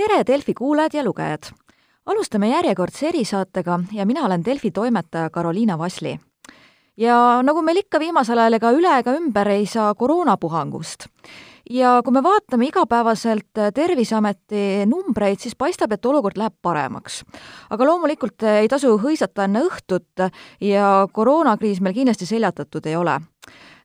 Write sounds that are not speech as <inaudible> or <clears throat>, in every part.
tere, Delfi kuulajad ja lugejad! alustame järjekordse erisaatega ja mina olen Delfi toimetaja Karoliina Vasli. ja nagu meil ikka viimasel ajal ega üle ega ümber ei saa koroonapuhangust. ja kui me vaatame igapäevaselt Terviseameti numbreid, siis paistab, et olukord läheb paremaks. aga loomulikult ei tasu hõisata enne õhtut ja koroonakriis meil kindlasti seljatatud ei ole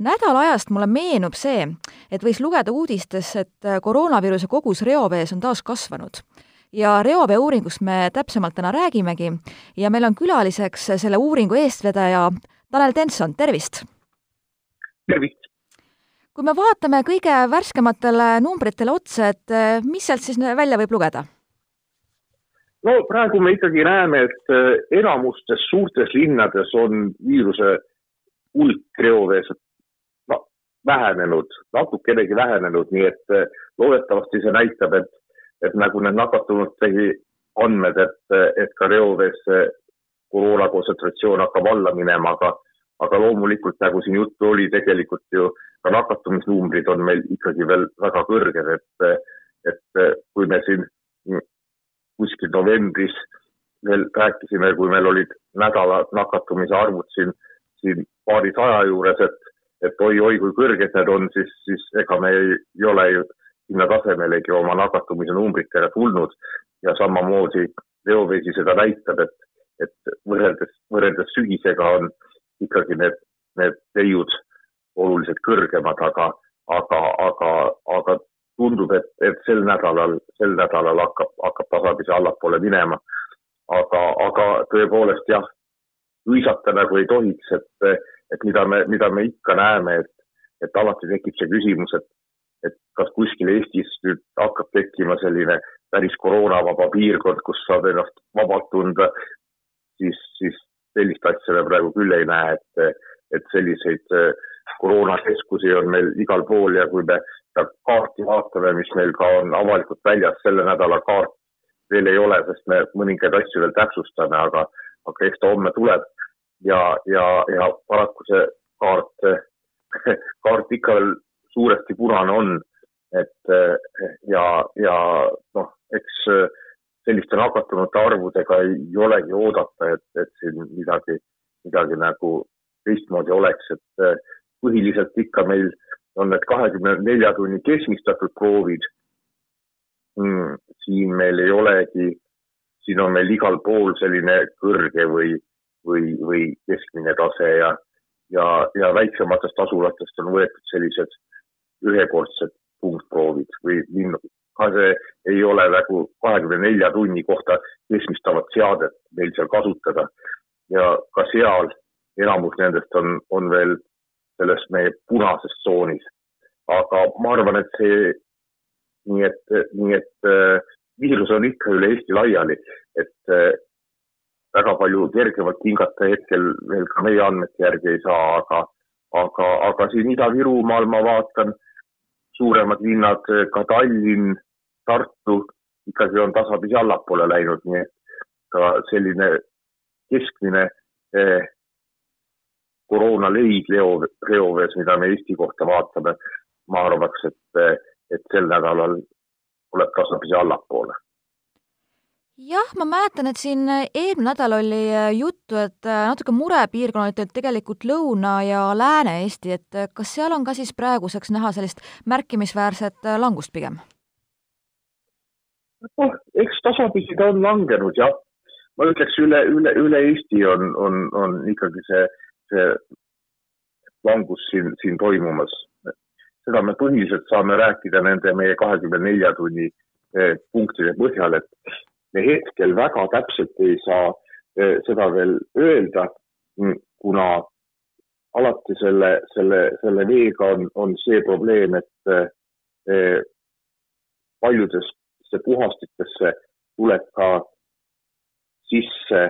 nädala ajast mulle meenub see, et võis lugeda uudistes, et koroonaviiruse kogus reovees on taas kasvanud. ja reovee uuringust me täpsemalt täna räägimegi ja meil on külaliseks selle uuringu eestvedaja Tanel Tenson, tervist! tervist! kui me vaatame kõige värskematele numbritele otsa, et mis sealt siis välja võib lugeda? no praegu me ikkagi näeme, et enamustes suurtes linnades on viiruse hulk reovees vähenenud, natukenegi vähenenud, nii et eh, loodetavasti see näitab, et, et nagu need nakatunutegi andmed, et, et ka reovees koroona kontsentratsioon hakkab alla minema, aga, aga loomulikult, nagu siin juttu oli, tegelikult ju ka nakatumisnumbrid on meil ikkagi veel väga kõrged, et, et kui me siin kuskil novembris veel rääkisime, kui meil olid nädala nakatumise arvud siin, siin paarisaja juures, et et oi-oi, kui kõrged need on, siis, siis ega me ei, ei ole ju sinna tasemelegi oma nakatumise numbritega tulnud ja samamoodi reovesi seda näitab, et, et võrreldes, võrreldes sügisega on ikkagi need, need leiud oluliselt kõrgemad, aga, aga, aga, aga tundub, et, et sel nädalal, sel nädalal hakkab, hakkab tasapisi allapoole minema. aga, aga tõepoolest jah, hõisata nagu ei tohiks, et et mida me, mida me ikka näeme, et, et alati tekib see küsimus, et, et kas kuskil Eestis nüüd hakkab tekkima selline päris koroonavaba piirkond, kus saab ennast vabalt tunda, siis, siis sellist asja me praegu küll ei näe, et, et selliseid äh, koroonakeskusi on meil igal pool ja kui me seda kaarti vaatame, mis meil ka on avalikult väljas, selle nädala kaart veel ei ole, sest me mõningaid asju veel täpsustame, aga, aga eks ta homme tuleb ja, ja, ja paraku see kaart, <laughs> kaart ikka veel suuresti punane on. et ja, ja noh, eks selliste nakatunute arvudega ei olegi oodata, et, et siin midagi, midagi nagu teistmoodi oleks, et põhiliselt ikka meil on need kahekümne nelja tunni keskmistatud proovid mm,. siin meil ei olegi, siin on meil igal pool selline kõrge või või, või keskmine tase ja, ja, ja väiksematest asulatest on võetud sellised ühekordsed punktproovid või ka see ei ole nagu kahekümne nelja tunni kohta keskmistavat seadet meil seal kasutada. ja ka seal enamus nendest on, on veel selles meie punases tsoonis. aga ma arvan, et see, nii et, nii et äh, viirus on ikka üle Eesti laiali, et äh, väga palju kergemalt hingata hetkel veel ka meie andmete järgi ei saa, aga, aga, aga siin Ida-Virumaal ma vaatan, suuremad linnad, ka Tallinn, Tartu ikkagi on tasapisi allapoole läinud, nii et ka selline keskmine eh, koroonaleid leo, reovees, mida me Eesti kohta vaatame, ma arvaks, et, et sel nädalal tuleb tasapisi allapoole jah, ma mäletan, et siin äh, eelmine nädal oli äh, juttu, et äh, natuke murepiirkonnad olid tegelikult Lõuna- ja Lääne-Eesti, et kas seal on ka siis praeguseks näha sellist märkimisväärset langust pigem? noh, eks tasapisi ta on langenud jah. ma ütleks üle, üle, üle Eesti on, on, on ikkagi see, see langus siin, siin toimumas. seda me põhiliselt saame rääkida nende meie kahekümne nelja tunni punktide põhjal, et me hetkel väga täpselt ei saa eh, seda veel öelda, mm, kuna alati selle, selle, selle veega on, on see probleem, et eh, paljudesse puhastitesse tuleb ka sisse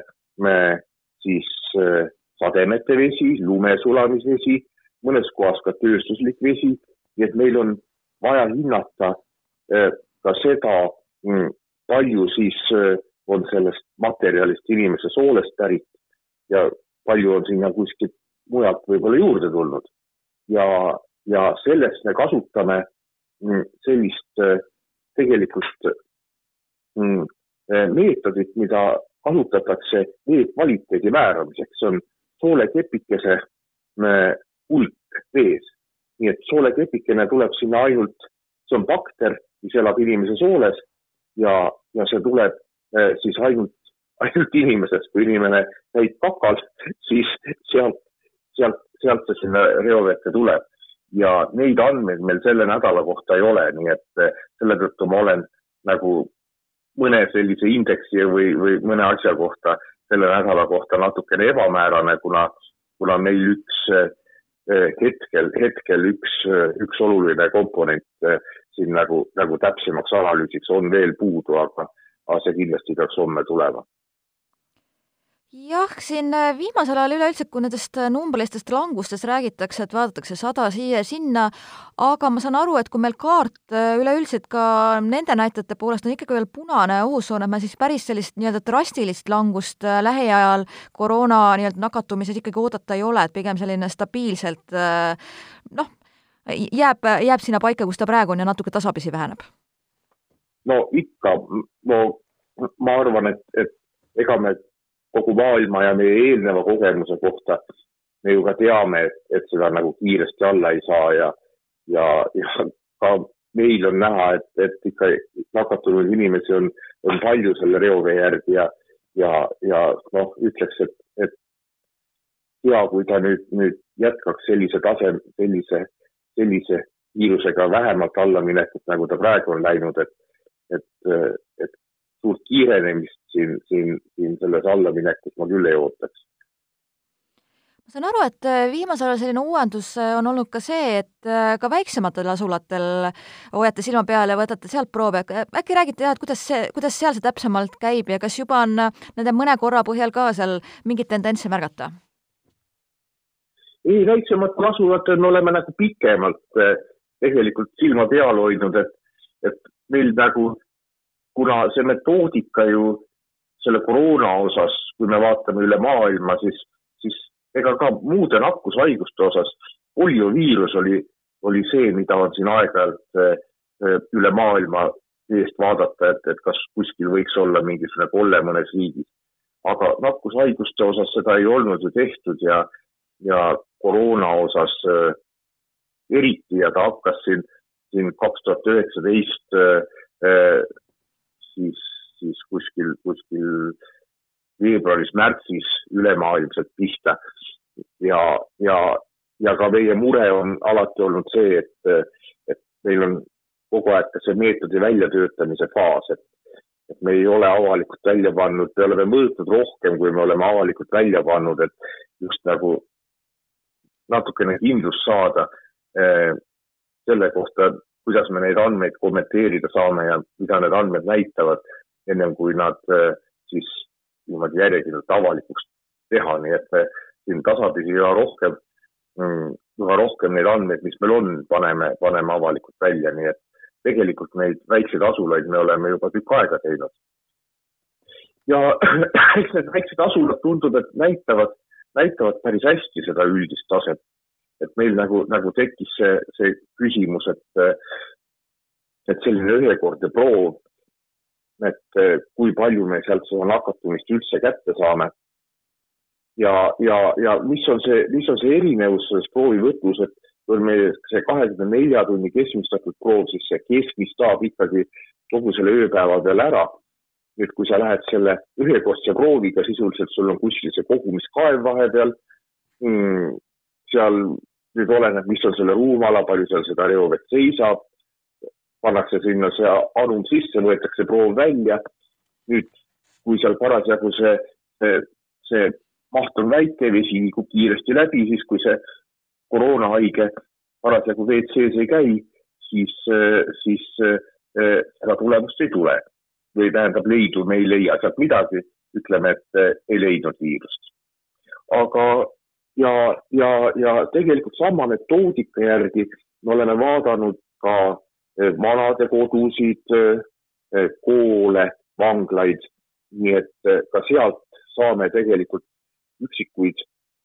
siis eh, sademete vesi, lumesulamisvesi, mõnes kohas ka tööstuslik vesi, nii et meil on vaja hinnata ka seda, mm, palju siis äh, on sellest materjalist inimese soolest pärit ja palju on sinna kuskilt mujalt võib-olla juurde tulnud. ja, ja sellest me kasutame mm, sellist äh, tegelikult mm, meetodit, mida kasutatakse vee kvaliteedi määramiseks, see on soolekepikese hulk vees. nii et soolekepikene tuleb sinna ainult, see on bakter, mis elab inimese sooles ja, ja see tuleb eh, siis ainult, ainult inimesest, kui inimene käib kakal, <laughs> siis sealt, sealt, sealt see sinna reovette tuleb. ja neid andmeid meil selle nädala kohta ei ole, nii et eh, selle tõttu ma olen nagu mõne sellise indeksi või, või mõne asja kohta selle nädala kohta natukene ebamäärane, kuna, kuna meil üks eh, hetkel, hetkel üks, üks oluline komponent eh, siin nagu, nagu täpsemaks analüüsiks on veel puudu, aga, aga see kindlasti peaks homme tulema jah, siin äh, viimasel ajal üleüldse, kui nendest äh, numbrilistest langustest räägitakse, et vaadatakse sada siia-sinna, aga ma saan aru, et kui meil kaart äh, üleüldiselt ka nende näitajate poolest on ikkagi veel punane õhusoon, et me siis päris sellist nii-öelda drastilist langust lähiajal koroona nii-öelda nakatumises ikkagi oodata ei ole, et pigem selline stabiilselt noh, jääb, jääb sinna paika, kus ta praegu on ja natuke tasapisi väheneb? no ikka, no ma arvan, et, et ega me kogu maailma ja meie eelneva kogemuse kohta. Me ju ka teame, et, et seda nagu kiiresti alla ei saa ja, ja, ja ka meil on näha, et, et ikka nakatunud inimesi on, on palju selle reovee järgi ja, ja, ja noh, ütleks, et, et hea, kui ta nüüd, nüüd jätkaks sellise taseme, sellise, sellise viirusega vähemalt allaminekut, nagu ta praegu on läinud, et, et, et suurt kiirenemist siin, siin, siin selles allaminekut ma küll ei ootaks ma saan aru, et äh, viimasel ajal selline uuendus äh, on olnud ka see, et äh, ka väiksematel asulatel hoiate silma peal ja võtate sealt proove, äkki räägite jah, et kuidas see, kuidas seal see täpsemalt käib ja kas juba on nende mõne korra põhjal ka seal mingeid tendentse märgata? ei, väiksematel asulatel me oleme nagu pikemalt tegelikult silma peal hoidnud, et, et meil nagu kuna see metoodika ju selle koroona osas, kui me vaatame üle maailma, siis, siis ega ka muude nakkushaiguste osas polioviirus oli, oli see, mida on siin aeg-ajalt eh, üle maailma eest vaadata, et, et kas kuskil võiks olla mingisugune kolle mõnes riigis. aga nakkushaiguste osas seda ei olnud ju tehtud ja, ja koroona osas äh, eriti ja ta hakkas siin, siin kaks tuhat üheksateist eh, siis, siis kuskil, kuskil veebruaris-märtsis ülemaailmselt pihta. ja, ja, ja ka meie mure on alati olnud see, et, et meil on kogu aeg ka see meetodi väljatöötamise faas, et, et me ei ole avalikult välja pannud, me oleme mõõtnud rohkem, kui me oleme avalikult välja pannud, et just nagu natukene kindlust saada eh, selle kohta, kuidas me neid andmeid kommenteerida saame ja mida need andmed näitavad, ennem kui nad äh, siis niimoodi järjekindlalt avalikuks teha, nii et me siin tasapisi üha rohkem, mm, üha rohkem neid andmeid, mis meil on, paneme, paneme avalikult välja, nii et tegelikult neid väikseid asulaid me oleme juba tükk aega teinud. ja <clears throat> eks need väiksed asulad tundub, et näitavad, näitavad päris hästi seda üldist taset et meil nagu, nagu tekkis see, see küsimus, et, et selline ühekordne proov, et kui palju me sealt seda nakatumist üldse kätte saame. ja, ja, ja mis on see, mis on see erinevus selles proovivõtus, et kui meil see kahekümne nelja tunni keskmistatud proov, siis see keskmistab ikkagi kogu selle ööpäeva peale ära. nüüd, kui sa lähed selle ühekordse prooviga, sisuliselt sul on kuskil see kogumiskaev vahepeal mm,, seal nüüd oleneb, mis on selle ruumala, palju seal seda reovett seisab, pannakse sinna see anum sisse, võetakse proov välja. nüüd, kui seal parasjagu see, see, see maht on väike, vesi liigub kiiresti läbi, siis kui see koroonahaige parasjagu WC-s ei käi, siis, siis seda tulemust ei tule. või tähendab, leidu, me ei leia sealt midagi, ütleme, et ei leidnud viirust. aga ja, ja, ja tegelikult sama metoodika järgi me oleme vaadanud ka eh, vanadekodusid, eh, koole, vanglaid, nii et eh, ka sealt saame tegelikult üksikuid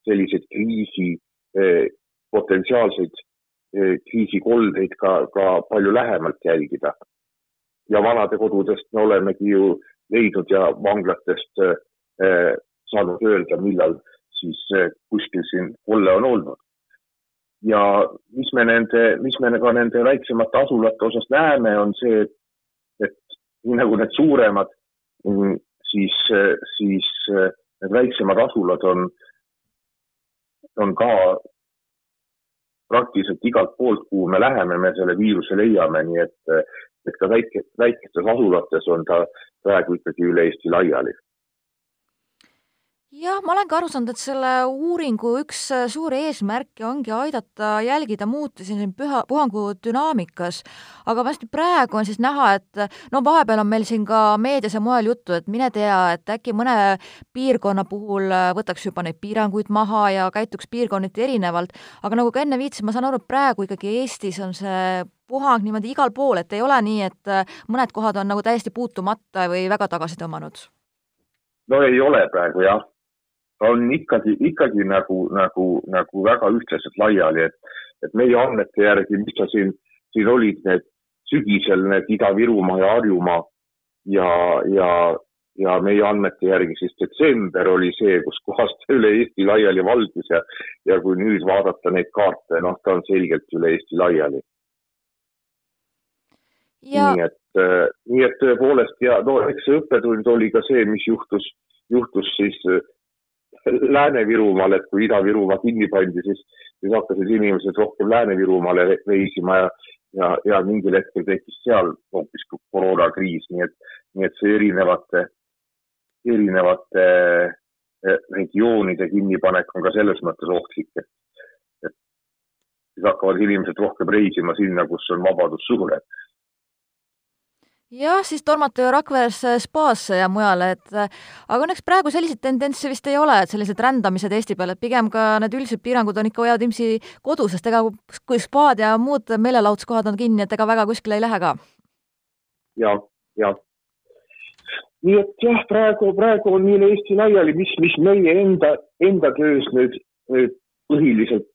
selliseid kriisi, potentsiaalseid kriisikoldeid ka, ka palju lähemalt jälgida. ja vanadekodudest me olemegi ju leidnud ja vanglatest saanud öelda, millal siis kuskil siin kolle on olnud. Ja mis me nende, mis me ka nende väiksemate asulate osas näeme, on see, et, et nii nagu need suuremad, siis, siis need väiksemad asulad on, on ka praktiliselt igalt poolt, kuhu me läheme, me selle viiruse leiame, nii et, et ka väike, väikestes asulates on ta praegu ikkagi üle Eesti laiali jah, ma olen ka aru saanud, et selle uuringu üks äh, suuri eesmärke ongi aidata jälgida muutusi siin püha, puhangu dünaamikas. aga hästi praegu on siis näha, et no vahepeal on meil siin ka meedias ja mujal juttu, et mine tea, et äkki mõne piirkonna puhul äh, võtaks juba neid piiranguid maha ja käituks piirkonniti erinevalt, aga nagu ka enne viitasin, ma saan aru, et praegu ikkagi Eestis on see puhang niimoodi igal pool, et ei ole nii, et äh, mõned kohad on nagu täiesti puutumata või väga tagasi tõmmanud? no ei ole praegu jah on ikkagi, ikkagi nagu, nagu, nagu väga ühtlaselt laiali, et, et meie andmete järgi, mis ta siin, siin olid need sügisel need Ida-Virumaa ja Harjumaa ja, ja, ja meie andmete järgi siis detsember oli see, kus kohas ta <laughs> üle Eesti laiali valgus ja, ja kui nüüd vaadata neid kaarte, noh, ta on selgelt üle Eesti laiali. Ja... nii et, äh, nii et tõepoolest ja no eks see õppetund oli ka see, mis juhtus, juhtus siis Lääne-Virumaal, et kui Ida-Virumaa kinni pandi, siis, siis hakkasid inimesed rohkem Lääne-Virumaale reisima ja, ja, ja mingil hetkel tekkis seal hoopis koroonakriis, nii et, nii et see erinevate, erinevate eh, regioonide kinnipanek on ka selles mõttes ohtlik, et, et siis hakkavad inimesed rohkem reisima sinna, kus on vabadus suurem jah, siis tormata ju Rakveresse spaasse ja mujale, et aga õnneks praegu selliseid tendentse vist ei ole, et sellised rändamised Eesti peale, et pigem ka need üldised piirangud on ikka hoiavad inimesi kodus, sest ega kui spaad ja muud meelelahutuskohad on kinni, et ega väga kuskile ei lähe ka. ja, ja. nii et jah, praegu, praegu on üle Eesti laiali, mis, mis meie enda, enda töös nüüd, nüüd põhiliselt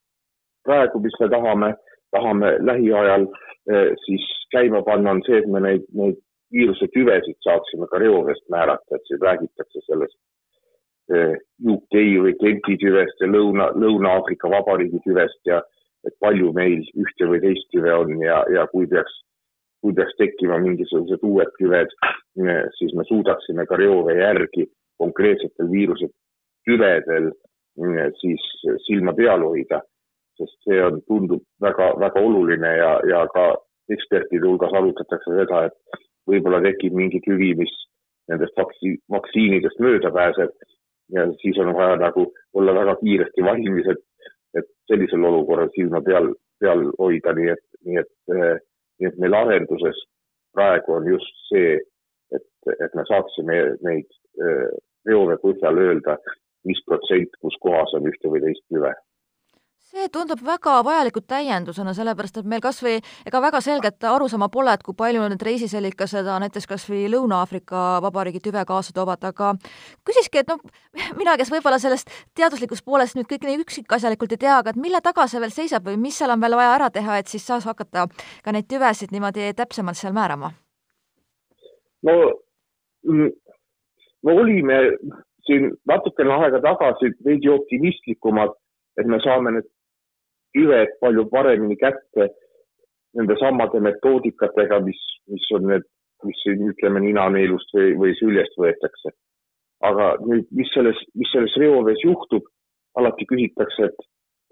praegu, mis me tahame, tahame lähiajal eh, siis käima panna, on see, et me neid, neid viiruse tüvesid saaksime ka reoveest määrata, et siin räägitakse sellest eh, UK või Genti tüvest ja Lõuna, Lõuna-Aafrika Vabariigi tüvest ja et palju meil ühte või teist tüve on ja, ja kui peaks, kui peaks tekkima mingisugused uued tüved, eh, siis me suudaksime ka reovee järgi konkreetsetel viiruse tüvedel eh, siis silma peal hoida, sest see on, tundub väga, väga oluline ja, ja ka ekspertide hulgas arutatakse seda, et võib-olla tekib mingi tüvi, mis nendest vaksi-, vaktsiinidest mööda pääseb. Ja siis on vaja nagu olla väga kiiresti valmis, et, et sellisel olukorral silma peal, peal hoida, nii et, nii et, nii et meil arenduses praegu on just see, et, et me saaksime neid reovee põhjal öelda, mis protsent, kus kohas on ühte või teist tüve see tundub väga vajaliku täiendusena, sellepärast et meil kas või ega väga selget arusaama pole, et kui palju need reisisellikased näiteks kas või Lõuna-Aafrika Vabariigi tüve kaasa toovad, aga küsiski, et noh, mina, kes võib-olla sellest teaduslikust poolest nüüd kõik nii üksikasjalikult ei tea, aga et mille taga see veel seisab või mis seal on veel vaja ära teha, et siis saaks hakata ka neid tüvesid niimoodi täpsemalt seal määrama? no me olime siin natukene aega tagasi veidi optimistlikumad, et me saame need hüved palju paremini kätte nende samade metoodikatega, mis, mis on need, mis ütleme ninaneelust või, või süljest võetakse. aga nüüd, mis selles, mis selles reovees juhtub, alati küsitakse, et,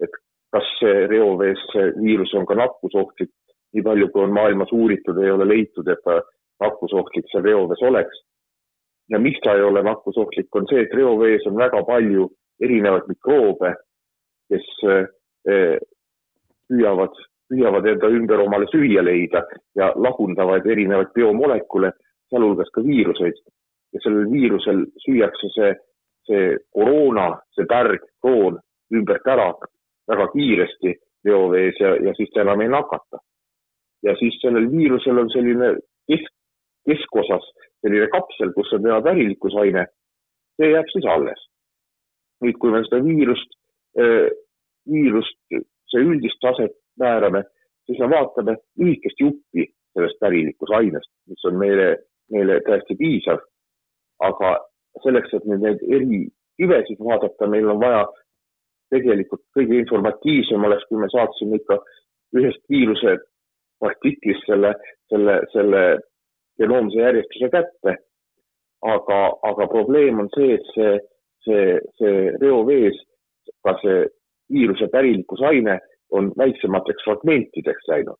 et kas see reovees see viirus on ka nakkusohtlik. nii palju, kui on maailmas uuritud, ei ole leitud, et ta nakkusohtlik seal reovees oleks. ja miks ta ei ole nakkusohtlik, on see, et reovees on väga palju erinevaid mikroobe, kes Eh, püüavad, püüavad enda ümber omale süüa leida ja lagundavad erinevaid biomolekule, sealhulgas ka viiruseid. ja sellel viirusel süüakse see, see koroona, see pärg, kroon ümbert ära väga kiiresti reovees ja, ja siis ta enam ei nakata. ja siis sellel viirusel on selline kesk, keskosas selline kapsel, kus on tema pärilikkusaine, see jääb siis alles. nüüd, kui me seda viirust eh, viirust, see üldist taset määrame, siis me vaatame lühikest juppi sellest pärilikust ainest, mis on meile, meile täiesti piisav. aga selleks, et nüüd neid eri tüvesid vaadata, meil on vaja tegelikult kõige informatiivsem oleks, kui me saaksime ikka ühest viiruse partiklist selle, selle, selle genoomse järjestuse kätte. aga, aga probleem on see, et see, see, see reovees ka see viiruse pärilikkusaine on väiksemateks fragmentideks läinud.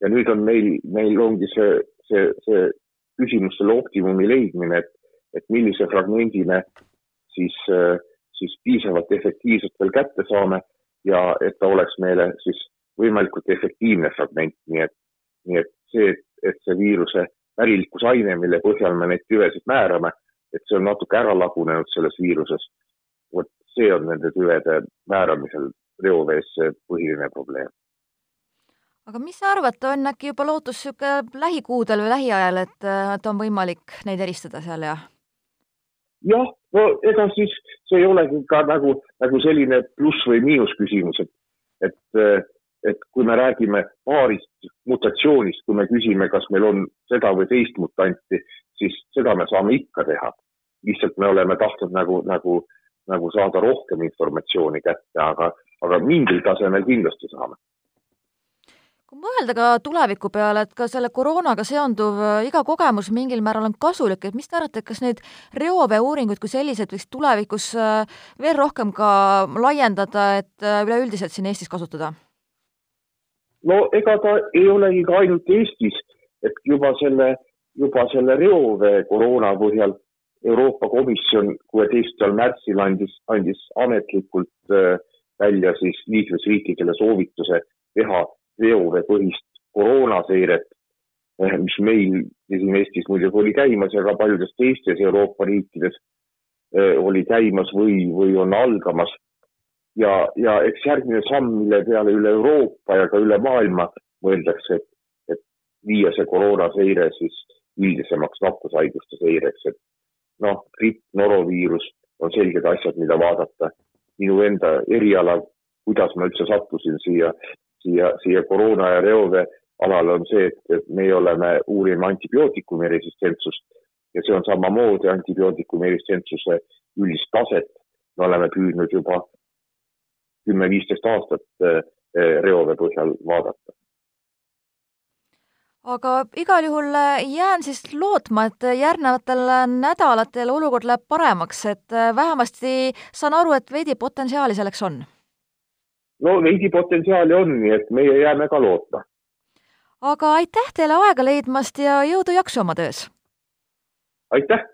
ja nüüd on meil, meil ongi see, see, see küsimus selle optimumi leidmine, et, et millise fragmendi me siis, siis piisavalt efektiivselt veel kätte saame ja et ta oleks meile siis võimalikult efektiivne fragment, nii et, nii et see, et see viiruse pärilikkusaine, mille põhjal me neid tüvesid määrame, et see on natuke ära lagunenud selles viiruses. vot see on nende tüvede määramisel reovees see põhiline probleem. aga mis sa arvad, on äkki juba lootus niisugune lähikuudel või lähiajal, et, et on võimalik neid eristada seal ja? jah, no ega siis see ei olegi ka nagu, nagu selline pluss või miinus küsimus, et, et, et kui me räägime paarist mutatsioonist, kui me küsime, kas meil on seda või teist mutanti, siis seda me saame ikka teha. lihtsalt me oleme tahtnud nagu, nagu, nagu saada rohkem informatsiooni kätte, aga, aga mingil tasemel kindlasti saame kui mõelda ka tuleviku peale, et ka selle koroonaga seonduv äh, iga kogemus mingil määral on kasulik, et mis te arvate, kas neid reoveeuuringuid kui selliseid võiks tulevikus äh, veel rohkem ka laiendada, et äh, üleüldiselt siin Eestis kasutada? no ega ta ei olegi ka ainult Eestis, et juba selle, juba selle reovee koroona põhjal Euroopa Komisjon kuueteistkümnendal märtsil andis, andis ametlikult äh, välja siis liikmesriikidele soovituse teha reoveepõhist koroonaseiret, eh, mis meil siin Eestis muidugi oli käimas ja ka paljudes teistes Euroopa riikides eh, oli käimas või, või on algamas. ja, ja eks järgmine samm, mille peale üle Euroopa ja ka üle maailma mõeldakse, et, et viia see koroonaseire siis üldisemaks nakkushaiguste seireks, et noh, gripp, noroviirus on selged asjad, mida vaadata minu enda eriala, kuidas ma üldse sattusin siia, siia, siia koroona ja reovee alale on see, et, et meie oleme, uurime antibiootikumi resistentsust ja see on samamoodi antibiootikumi resistentsuse üldist taset. me oleme püüdnud juba kümme-viisteist aastat eh, reovee põhjal vaadata aga igal juhul äh, jään siis lootma, et järgnevatel nädalatel olukord läheb paremaks, et äh, vähemasti saan aru, et veidi potentsiaali selleks on? no veidi potentsiaali on, nii et meie jääme ka lootma. aga aitäh teile aega leidmast ja jõudu-jaksu oma töös! aitäh!